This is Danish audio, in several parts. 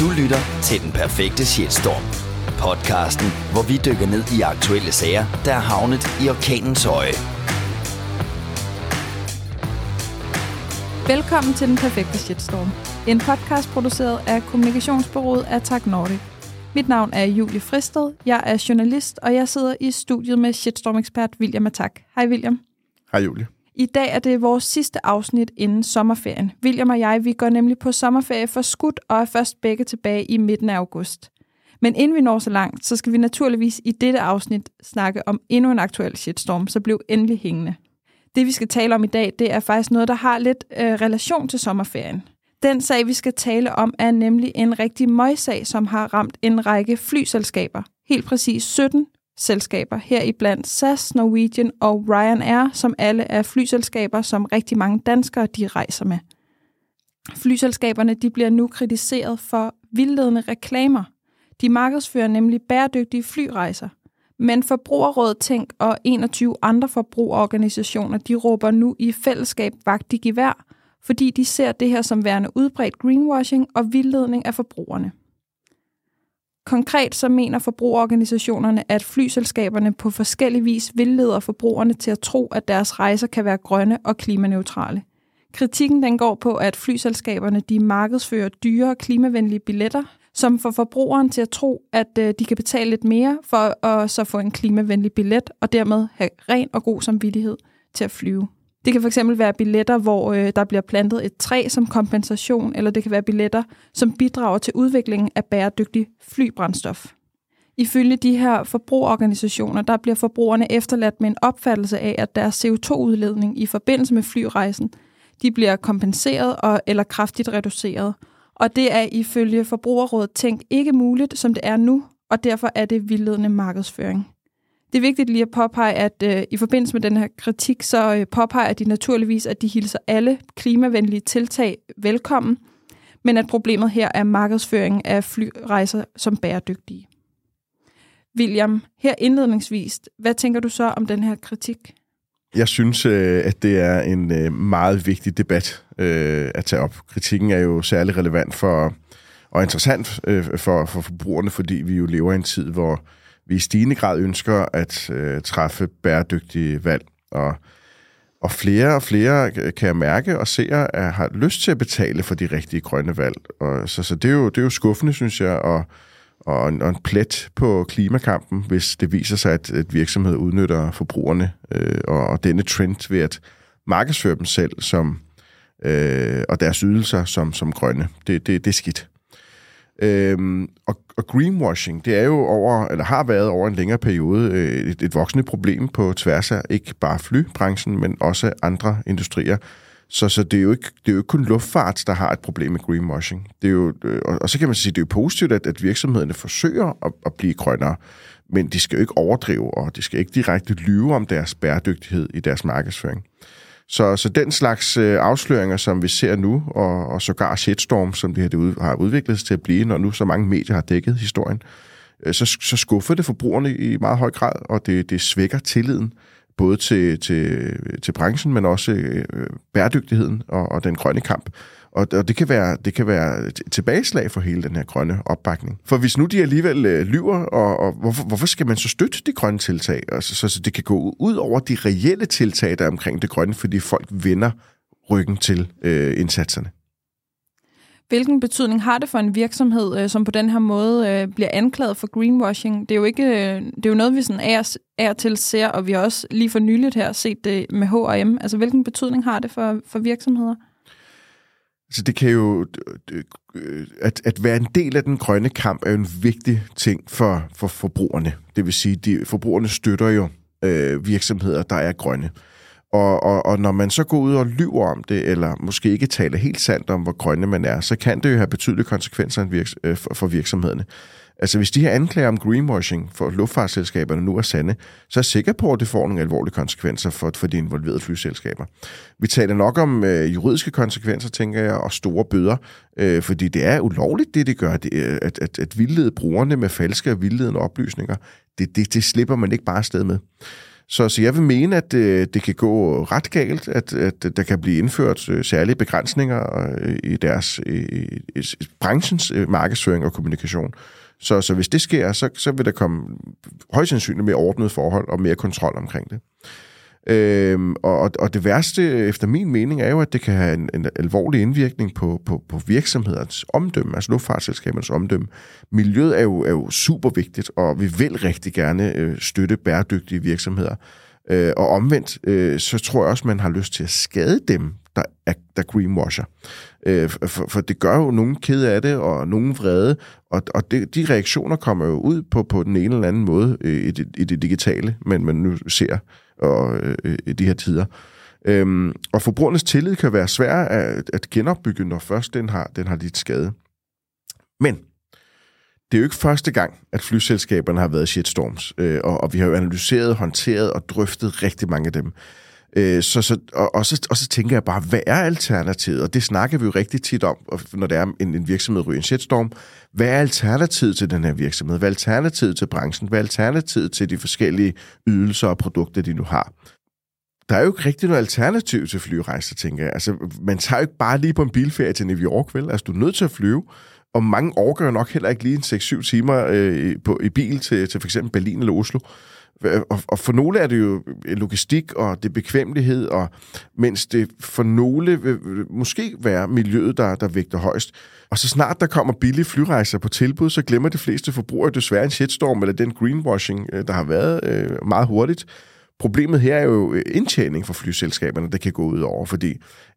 Du lytter til Den Perfekte Shitstorm. Podcasten, hvor vi dykker ned i aktuelle sager, der er havnet i orkanens øje. Velkommen til Den Perfekte Shitstorm. En podcast produceret af kommunikationsbureauet Attack Nordic. Mit navn er Julie Fristed. Jeg er journalist, og jeg sidder i studiet med shitstorm-ekspert William Attack. Hej William. Hej Julie. I dag er det vores sidste afsnit inden sommerferien. William og jeg, vi går nemlig på sommerferie for skudt og er først begge tilbage i midten af august. Men inden vi når så langt, så skal vi naturligvis i dette afsnit snakke om endnu en aktuel shitstorm, så blev endelig hængende. Det vi skal tale om i dag, det er faktisk noget, der har lidt øh, relation til sommerferien. Den sag, vi skal tale om, er nemlig en rigtig møjsag, som har ramt en række flyselskaber. Helt præcis 17 selskaber, heriblandt SAS, Norwegian og Ryanair, som alle er flyselskaber, som rigtig mange danskere de rejser med. Flyselskaberne de bliver nu kritiseret for vildledende reklamer. De markedsfører nemlig bæredygtige flyrejser. Men Forbrugerrådet Tænk og 21 andre forbrugerorganisationer de råber nu i fællesskab vagt i gevær, fordi de ser det her som værende udbredt greenwashing og vildledning af forbrugerne. Konkret så mener forbrugerorganisationerne, at flyselskaberne på forskellig vis vildleder forbrugerne til at tro, at deres rejser kan være grønne og klimaneutrale. Kritikken den går på, at flyselskaberne de markedsfører dyre klimavenlige billetter, som får forbrugeren til at tro, at øh, de kan betale lidt mere for at så få en klimavenlig billet, og dermed have ren og god samvittighed til at flyve. Det kan fx være billetter, hvor øh, der bliver plantet et træ som kompensation, eller det kan være billetter, som bidrager til udviklingen af bæredygtig flybrændstof. Ifølge de her forbrugerorganisationer, der bliver forbrugerne efterladt med en opfattelse af, at deres CO2-udledning i forbindelse med flyrejsen, de bliver kompenseret og, eller kraftigt reduceret. Og det er ifølge Forbrugerrådet Tænk ikke muligt, som det er nu, og derfor er det vildledende markedsføring. Det er vigtigt lige at påpege, at øh, i forbindelse med den her kritik, så øh, påpeger de naturligvis, at de hilser alle klimavenlige tiltag velkommen, men at problemet her er markedsføringen af flyrejser som bæredygtige. William, her indledningsvis, hvad tænker du så om den her kritik? Jeg synes, øh, at det er en øh, meget vigtig debat øh, at tage op. Kritikken er jo særlig relevant for og interessant for, for forbrugerne, fordi vi jo lever i en tid, hvor vi i stigende grad ønsker at øh, træffe bæredygtige valg. Og, og flere og flere øh, kan jeg mærke og se, at har lyst til at betale for de rigtige grønne valg. Og, så så det, er jo, det er jo skuffende, synes jeg, og, og, en, og en plet på klimakampen, hvis det viser sig, at, at virksomheder udnytter forbrugerne øh, og, og denne trend ved at markedsføre dem selv som, øh, og deres ydelser som, som grønne. Det, det, det er skidt. Øhm, og, og greenwashing, det er jo over, eller har været over en længere periode øh, et, et voksende problem på tværs af ikke bare flybranchen, men også andre industrier. Så, så det, er jo ikke, det er jo ikke kun luftfart, der har et problem med greenwashing. Det er jo, øh, og, og så kan man sige, det er jo positivt, at, at virksomhederne forsøger at, at blive grønnere, men de skal jo ikke overdrive, og de skal ikke direkte lyve om deres bæredygtighed i deres markedsføring. Så, så den slags øh, afsløringer, som vi ser nu, og, og sågar shitstorm, som det her det ud, har udviklet sig til at blive, når nu så mange medier har dækket historien, øh, så, så skuffer det forbrugerne i meget høj grad, og det, det svækker tilliden både til, til, til branchen, men også øh, øh bæredygtigheden og, og den grønne kamp. Og, og det, kan være, det kan være et tilbageslag for hele den her grønne opbakning. For hvis nu de alligevel øh, lyver, og, og hvorfor, hvorfor skal man så støtte de grønne tiltag? Altså, så, så det kan gå ud over de reelle tiltag, der er omkring det grønne, fordi folk vender ryggen til øh, indsatserne. Hvilken betydning har det for en virksomhed, øh, som på den her måde øh, bliver anklaget for greenwashing? Det er jo ikke øh, det er jo noget, vi sådan er, er til ser, og vi har også lige for nyligt her set det med H&M. Altså, hvilken betydning har det for, for virksomheder? Så det kan jo... At, at være en del af den grønne kamp er jo en vigtig ting for, for forbrugerne. Det vil sige, de forbrugerne støtter jo øh, virksomheder, der er grønne. Og, og, og når man så går ud og lyver om det, eller måske ikke taler helt sandt om, hvor grønne man er, så kan det jo have betydelige konsekvenser øh, for virksomhederne. Altså, hvis de her anklager om greenwashing for luftfartsselskaberne nu er sande, så er jeg sikker på, at det får nogle alvorlige konsekvenser for, for de involverede flyselskaber. Vi taler nok om øh, juridiske konsekvenser, tænker jeg, og store bøder, øh, fordi det er ulovligt, det de gør, det, øh, at, at, at vildlede brugerne med falske og vildledende oplysninger. Det, det, det slipper man ikke bare afsted med. Så, så jeg vil mene, at øh, det kan gå ret galt, at, at der kan blive indført øh, særlige begrænsninger øh, i deres i, i, i branchens øh, markedsføring og kommunikation. Så, så hvis det sker, så, så vil der komme højst sandsynligt mere ordnet forhold og mere kontrol omkring det. Øhm, og, og det værste, efter min mening, er jo, at det kan have en, en alvorlig indvirkning på, på, på virksomhedernes omdømme, altså luftfartsselskabernes omdømme. Miljøet er jo, er jo super vigtigt, og vi vil rigtig gerne øh, støtte bæredygtige virksomheder. Øh, og omvendt, øh, så tror jeg også, man har lyst til at skade dem, der, er, der greenwasher. Øh, for, for det gør jo nogen ked af det, og nogen vrede, og, og det, de reaktioner kommer jo ud på, på den ene eller anden måde øh, i, det, i det digitale, men man nu ser og, øh, i de her tider. Øhm, og forbrugernes tillid kan være svær at, at genopbygge, når først den har, den har lidt skade. Men det er jo ikke første gang, at flyselskaberne har været shitstorms, øh, og, og vi har jo analyseret, håndteret og drøftet rigtig mange af dem. Øh, så, så, og, og, så, og så tænker jeg bare, hvad er alternativet? Og det snakker vi jo rigtig tit om, når der er en, en virksomhed ryger en shitstorm. Hvad er alternativet til den her virksomhed? Hvad er alternativet til branchen? Hvad er alternativet til de forskellige ydelser og produkter, de nu har? Der er jo ikke rigtig noget alternativ til flyrejser, tænker jeg. Altså, man tager jo ikke bare lige på en bilferie til New York, vel? Altså, du er nødt til at flyve, og mange overgør nok heller ikke lige en 6-7 timer øh, på, i bil til, til for eksempel Berlin eller Oslo. Og, og for nogle er det jo øh, logistik, og det bekvemmelighed, og mens det for nogle vil, vil måske være miljøet, der, der vægter højst. Og så snart der kommer billige flyrejser på tilbud, så glemmer de fleste forbrugere desværre en shitstorm, eller den greenwashing, øh, der har været øh, meget hurtigt. Problemet her er jo øh, indtjening for flyselskaberne, der kan gå ud over, fordi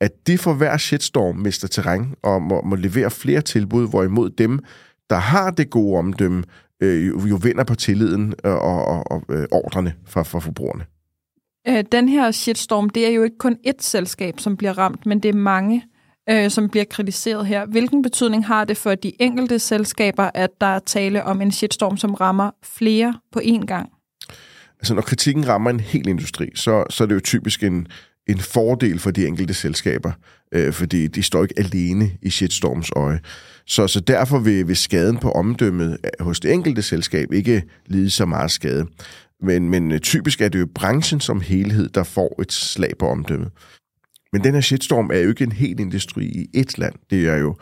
at de for hver shitstorm mister terræn og må, må levere flere tilbud, hvorimod dem, der har det gode omdømme, øh, jo, jo vinder på tilliden øh, og, og, og øh, ordrene fra, fra forbrugerne. Øh, den her shitstorm, det er jo ikke kun ét selskab, som bliver ramt, men det er mange, øh, som bliver kritiseret her. Hvilken betydning har det for de enkelte selskaber, at der er tale om en shitstorm, som rammer flere på én gang? Altså, når kritikken rammer en hel industri, så, så er det jo typisk en, en fordel for de enkelte selskaber, øh, fordi de står ikke alene i shitstorms øje. Så, så derfor vil, vil skaden på omdømmet øh, hos det enkelte selskab ikke lide så meget skade. Men, men øh, typisk er det jo branchen som helhed, der får et slag på omdømmet. Men den her shitstorm er jo ikke en hel industri i et land. Det er jo,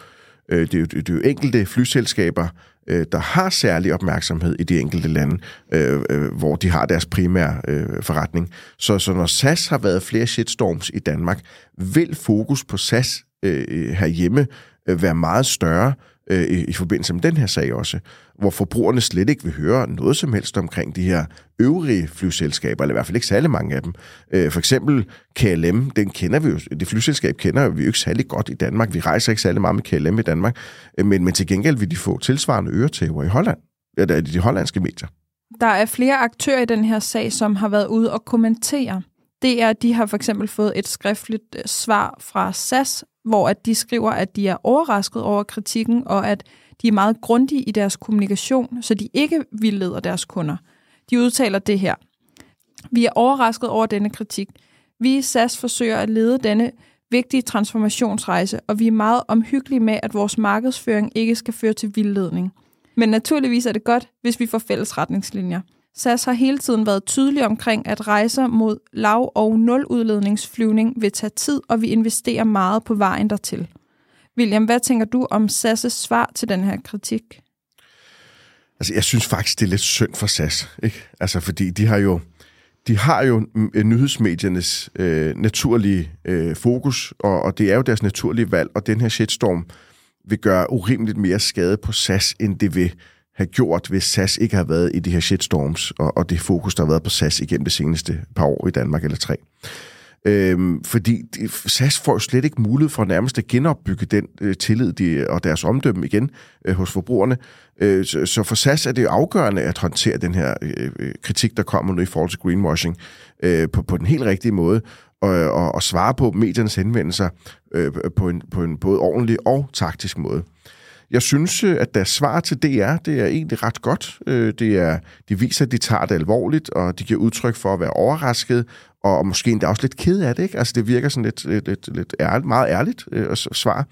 øh, det er jo, det er jo enkelte flyselskaber, øh, der har særlig opmærksomhed i de enkelte lande, øh, øh, hvor de har deres primære øh, forretning. Så, så når SAS har været flere shitstorms i Danmark, vil fokus på SAS øh, øh herhjemme øh, være meget større øh, i, i forbindelse med den her sag også, hvor forbrugerne slet ikke vil høre noget som helst omkring de her øvrige flyselskaber, eller i hvert fald ikke særlig mange af dem. Øh, for eksempel KLM, den kender vi jo, det flyselskab kender vi jo ikke særlig godt i Danmark. Vi rejser ikke særlig meget med KLM i Danmark, øh, men, men til gengæld vil de få tilsvarende øretæver i Holland, eller i de hollandske medier. Der er flere aktører i den her sag, som har været ude og kommentere. Det er, at de har for eksempel fået et skriftligt øh, svar fra SAS, hvor at de skriver, at de er overrasket over kritikken, og at de er meget grundige i deres kommunikation, så de ikke vildleder deres kunder. De udtaler det her. Vi er overrasket over denne kritik. Vi i SAS forsøger at lede denne vigtige transformationsrejse, og vi er meget omhyggelige med, at vores markedsføring ikke skal føre til vildledning. Men naturligvis er det godt, hvis vi får fælles retningslinjer. SAS har hele tiden været tydelig omkring, at rejser mod lav- og nuludledningsflyvning vil tage tid, og vi investerer meget på vejen dertil. William, hvad tænker du om SAS' svar til den her kritik? Altså, jeg synes faktisk, det er lidt synd for SAS, ikke? Altså, fordi de har jo, de har jo nyhedsmediernes øh, naturlige øh, fokus, og, og det er jo deres naturlige valg, og den her shitstorm vil gøre urimeligt mere skade på SAS, end det vil have gjort, hvis SAS ikke har været i de her shitstorms, og, og det fokus, der har været på SAS igennem de seneste par år i Danmark eller tre. Øhm, fordi de, SAS får jo slet ikke mulighed for nærmest at genopbygge den øh, tillid de, og deres omdømme igen øh, hos forbrugerne. Øh, så, så for SAS er det jo afgørende at håndtere den her øh, øh kritik, der kommer nu i forhold til greenwashing, øh, på, på den helt rigtige måde, og, og, og svare på mediernes henvendelser øh, på, en, på en både ordentlig og taktisk måde. Jeg synes, øh, at deres svar til DR, det er egentlig ret godt. Øh, det er, de viser, at de tager det alvorligt, og de giver udtryk for at være overrasket, og måske endda også lidt ked af det. Ikke? Altså, det virker sådan lidt, lidt, lidt, lidt ærligt, meget ærligt øh, svar.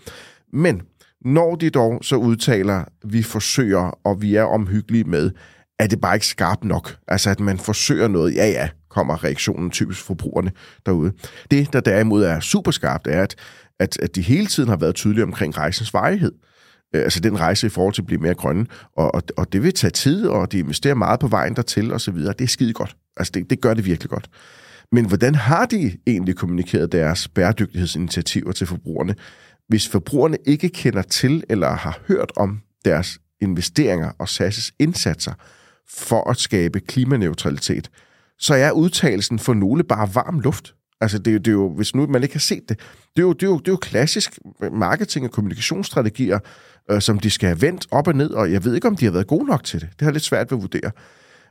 Men når de dog så udtaler, vi forsøger, og vi er omhyggelige med, er det bare ikke skarpt nok. Altså, at man forsøger noget. Ja, ja, kommer reaktionen typisk forbrugerne derude. Det, der derimod er super skarpt, er, at, at, at de hele tiden har været tydelige omkring rejsens varighed. Øh, altså den rejse i forhold til at blive mere grønne. Og, og, og det vil tage tid, og de investerer meget på vejen dertil og så videre. Det er skide godt. Altså det, det gør det virkelig godt. Men hvordan har de egentlig kommunikeret deres bæredygtighedsinitiativer til forbrugerne? Hvis forbrugerne ikke kender til eller har hørt om deres investeringer og SAS' indsatser for at skabe klimaneutralitet, så er udtalelsen for nogle bare varm luft. Altså, det, det er jo, hvis nu man ikke har set det, det er jo, det er jo, det er jo klassisk marketing- og kommunikationsstrategier, øh, som de skal have vendt op og ned, og jeg ved ikke, om de har været gode nok til det. Det har lidt svært ved at vurdere.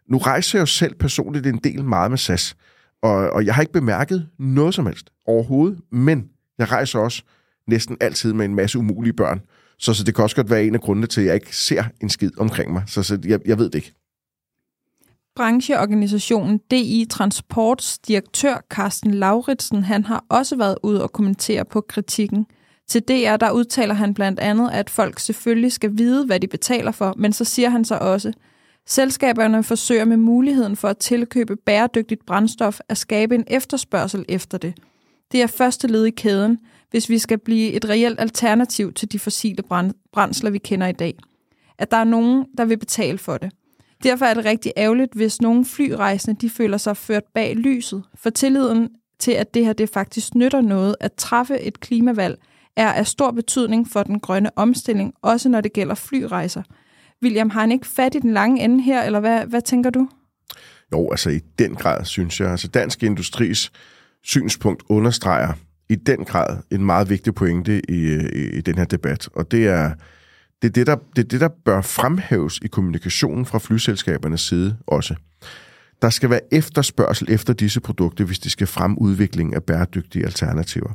Nu rejser jeg jo selv personligt en del meget med SAS, og, og jeg har ikke bemærket noget som helst overhovedet, men jeg rejser også næsten altid med en masse umulige børn, så, så det kan også godt være en af grundene til, at jeg ikke ser en skid omkring mig. Så, så jeg, jeg ved det ikke. Brancheorganisationen DI Transports direktør Carsten Lauritsen, han har også været ude og kommentere på kritikken. Til DR der udtaler han blandt andet, at folk selvfølgelig skal vide, hvad de betaler for, men så siger han så også, Selskaberne forsøger med muligheden for at tilkøbe bæredygtigt brændstof at skabe en efterspørgsel efter det. Det er første led i kæden, hvis vi skal blive et reelt alternativ til de fossile brændsler, vi kender i dag. At der er nogen, der vil betale for det. Derfor er det rigtig ærgerligt, hvis nogle flyrejsende de føler sig ført bag lyset, for tilliden til, at det her det faktisk nytter noget at træffe et klimavalg, er af stor betydning for den grønne omstilling, også når det gælder flyrejser. William, har han ikke fat i den lange ende her, eller hvad, hvad tænker du? Jo, altså i den grad, synes jeg. Altså Dansk Industris synspunkt understreger i den grad en meget vigtig pointe i, i, i den her debat, og det er, det er det, der, det er det, der bør fremhæves i kommunikationen fra flyselskabernes side også. Der skal være efterspørgsel efter disse produkter, hvis de skal fremme udviklingen af bæredygtige alternativer.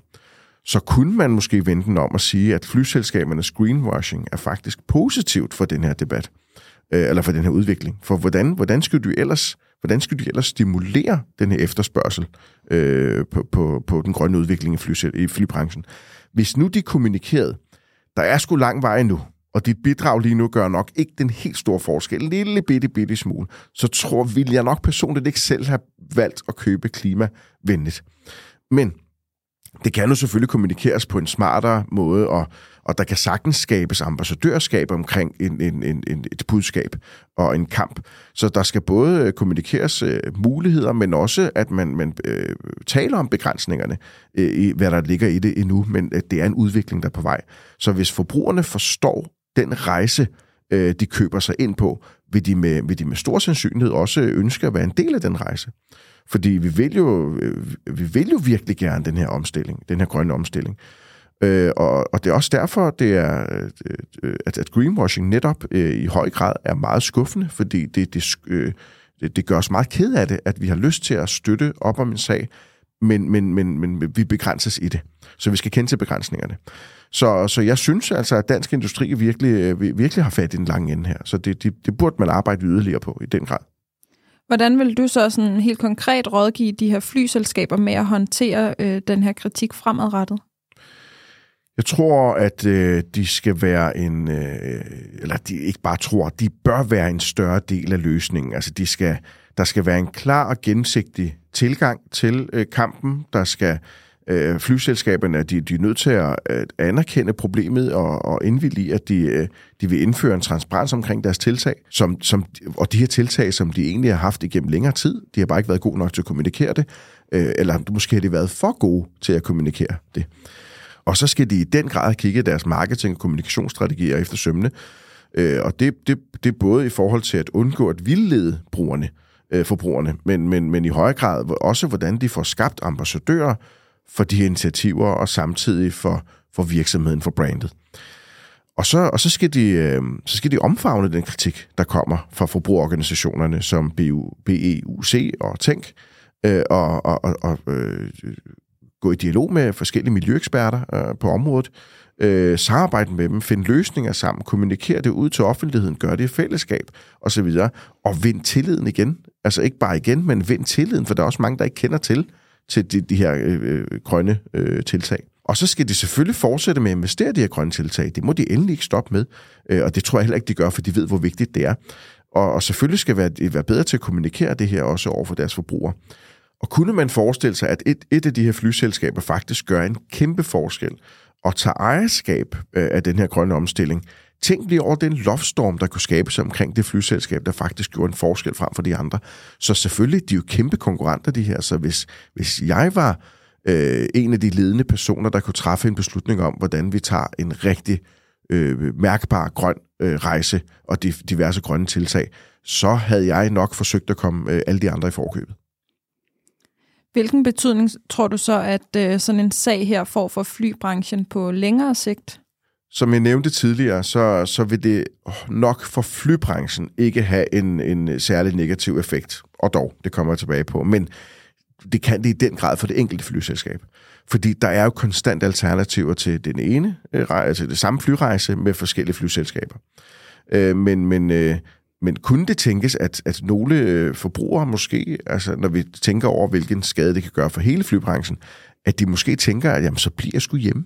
Så kunne man måske vente den om at sige, at flyselskabernes greenwashing er faktisk positivt for den her debat, øh, eller for den her udvikling. For hvordan, hvordan skulle du ellers hvordan skal de ellers stimulere den her efterspørgsel øh, på, på, på den grønne udvikling i, fly, i flybranchen? Hvis nu de kommunikerede, der er sgu lang vej nu, og dit bidrag lige nu gør nok ikke den helt store forskel, en lille bitte, bitte smule, så tror, vil jeg nok personligt ikke selv have valgt at købe klimavenligt. Men det kan jo selvfølgelig kommunikeres på en smartere måde, og, og der kan sagtens skabes ambassadørskab omkring en, en, en, en, et budskab og en kamp. Så der skal både øh, kommunikeres øh, muligheder, men også, at man, man øh, taler om begrænsningerne, øh, i hvad der ligger i det endnu, men at det er en udvikling, der er på vej. Så hvis forbrugerne forstår den rejse, øh, de køber sig ind på, vil de, med, vil de med stor sandsynlighed også ønske at være en del af den rejse. Fordi vi vil jo, øh, vi vil jo virkelig gerne den her omstilling, den her grønne omstilling. Øh, og, og det er også derfor, det er, øh, at, at greenwashing netop øh, i høj grad er meget skuffende, fordi det, det, øh, det, det gør os meget ked af det, at vi har lyst til at støtte op om en sag, men, men, men, men vi begrænses i det. Så vi skal kende til begrænsningerne. Så, så jeg synes altså, at dansk industri virkelig, øh, virkelig har fat i den lange ende her. Så det, det, det burde man arbejde yderligere på i den grad. Hvordan vil du så sådan helt konkret rådgive de her flyselskaber med at håndtere øh, den her kritik fremadrettet? Jeg tror, at øh, de skal være en, øh, eller de ikke bare tror, de bør være en større del af løsningen. Altså, de skal, der skal være en klar og gennemsigtig tilgang til øh, kampen. Der skal øh, flyselskaberne, de, de er nødt til at, at anerkende problemet og, og indvillige, at de, øh, de vil indføre en transparens omkring deres tiltag, som, som, og de her tiltag, som de egentlig har haft igennem længere tid, de har bare ikke været gode nok til at kommunikere det, øh, eller måske har de været for gode til at kommunikere det. Og så skal de i den grad kigge deres marketing- og kommunikationsstrategier efter sømne. Øh, og det, det, det er både i forhold til at undgå at vildlede brugerne, øh, forbrugerne, men, men, men i højere grad også, hvordan de får skabt ambassadører for de her initiativer, og samtidig for, for virksomheden, for brandet. Og så, og så, skal de, øh, så skal de omfavne den kritik, der kommer fra forbrugerorganisationerne som BU, BEUC og Tænk, øh, og, og, og, og øh, gå i dialog med forskellige miljøeksperter øh, på området, øh, samarbejde med dem, finde løsninger sammen, kommunikere det ud til offentligheden, gøre det i fællesskab osv., og vind tilliden igen. Altså ikke bare igen, men vind tilliden, for der er også mange, der ikke kender til, til de, de her øh, øh, grønne øh, tiltag. Og så skal de selvfølgelig fortsætte med at investere i de her grønne tiltag. Det må de endelig ikke stoppe med, øh, og det tror jeg heller ikke, de gør, for de ved, hvor vigtigt det er. Og, og selvfølgelig skal være, være bedre til at kommunikere det her også over for deres forbrugere. Og kunne man forestille sig, at et, et af de her flyselskaber faktisk gør en kæmpe forskel og tager ejerskab øh, af den her grønne omstilling, Tænk lige over den loftstorm, der kunne skabes omkring det flyselskab, der faktisk gjorde en forskel frem for de andre. Så selvfølgelig, de er jo kæmpe konkurrenter, de her. Så hvis, hvis jeg var øh, en af de ledende personer, der kunne træffe en beslutning om, hvordan vi tager en rigtig øh, mærkbar grøn øh, rejse og de diverse grønne tiltag, så havde jeg nok forsøgt at komme øh, alle de andre i forkøbet. Hvilken betydning tror du så, at øh, sådan en sag her får for flybranchen på længere sigt? Som jeg nævnte tidligere, så, så vil det nok for flybranchen ikke have en, en særlig negativ effekt. Og dog, det kommer jeg tilbage på. Men det kan det i den grad for det enkelte flyselskab. Fordi der er jo konstant alternativer til den ene øh, rejse, altså til det samme flyrejse med forskellige flyselskaber. Øh, men, men, øh, men kunne det tænkes, at, at nogle øh, forbrugere måske, altså når vi tænker over, hvilken skade det kan gøre for hele flybranchen, at de måske tænker, at jamen, så bliver jeg sgu hjemme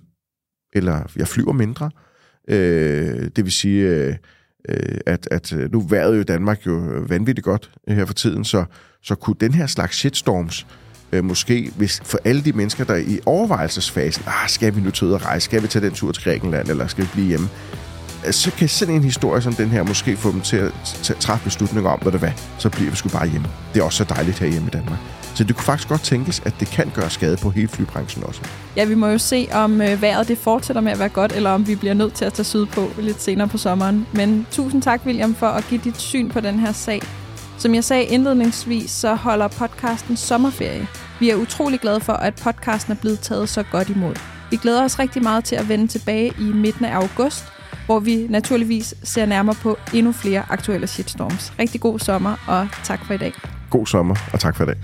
eller jeg flyver mindre. Øh, det vil sige, øh, øh at, at øh, nu vejret jo Danmark jo vanvittigt godt øh, her for tiden, så, så kunne den her slags shitstorms øh, måske, hvis for alle de mennesker, der er i overvejelsesfasen, ah, skal vi nu tage ud og rejse, skal vi tage den tur til Grækenland, eller skal vi blive hjemme, altså, så kan sådan en historie som den her måske få dem til at træffe beslutninger om, hvad det hvad, så bliver vi sgu bare hjemme. Det er også så dejligt her hjemme i Danmark. Så det kunne faktisk godt tænkes, at det kan gøre skade på hele flybranchen også. Ja, vi må jo se, om øh, vejret det fortsætter med at være godt, eller om vi bliver nødt til at tage syd på lidt senere på sommeren. Men tusind tak, William, for at give dit syn på den her sag. Som jeg sagde indledningsvis, så holder podcasten sommerferie. Vi er utrolig glade for, at podcasten er blevet taget så godt imod. Vi glæder os rigtig meget til at vende tilbage i midten af august, hvor vi naturligvis ser nærmere på endnu flere aktuelle shitstorms. Rigtig god sommer, og tak for i dag. God sommer, og tak for i dag.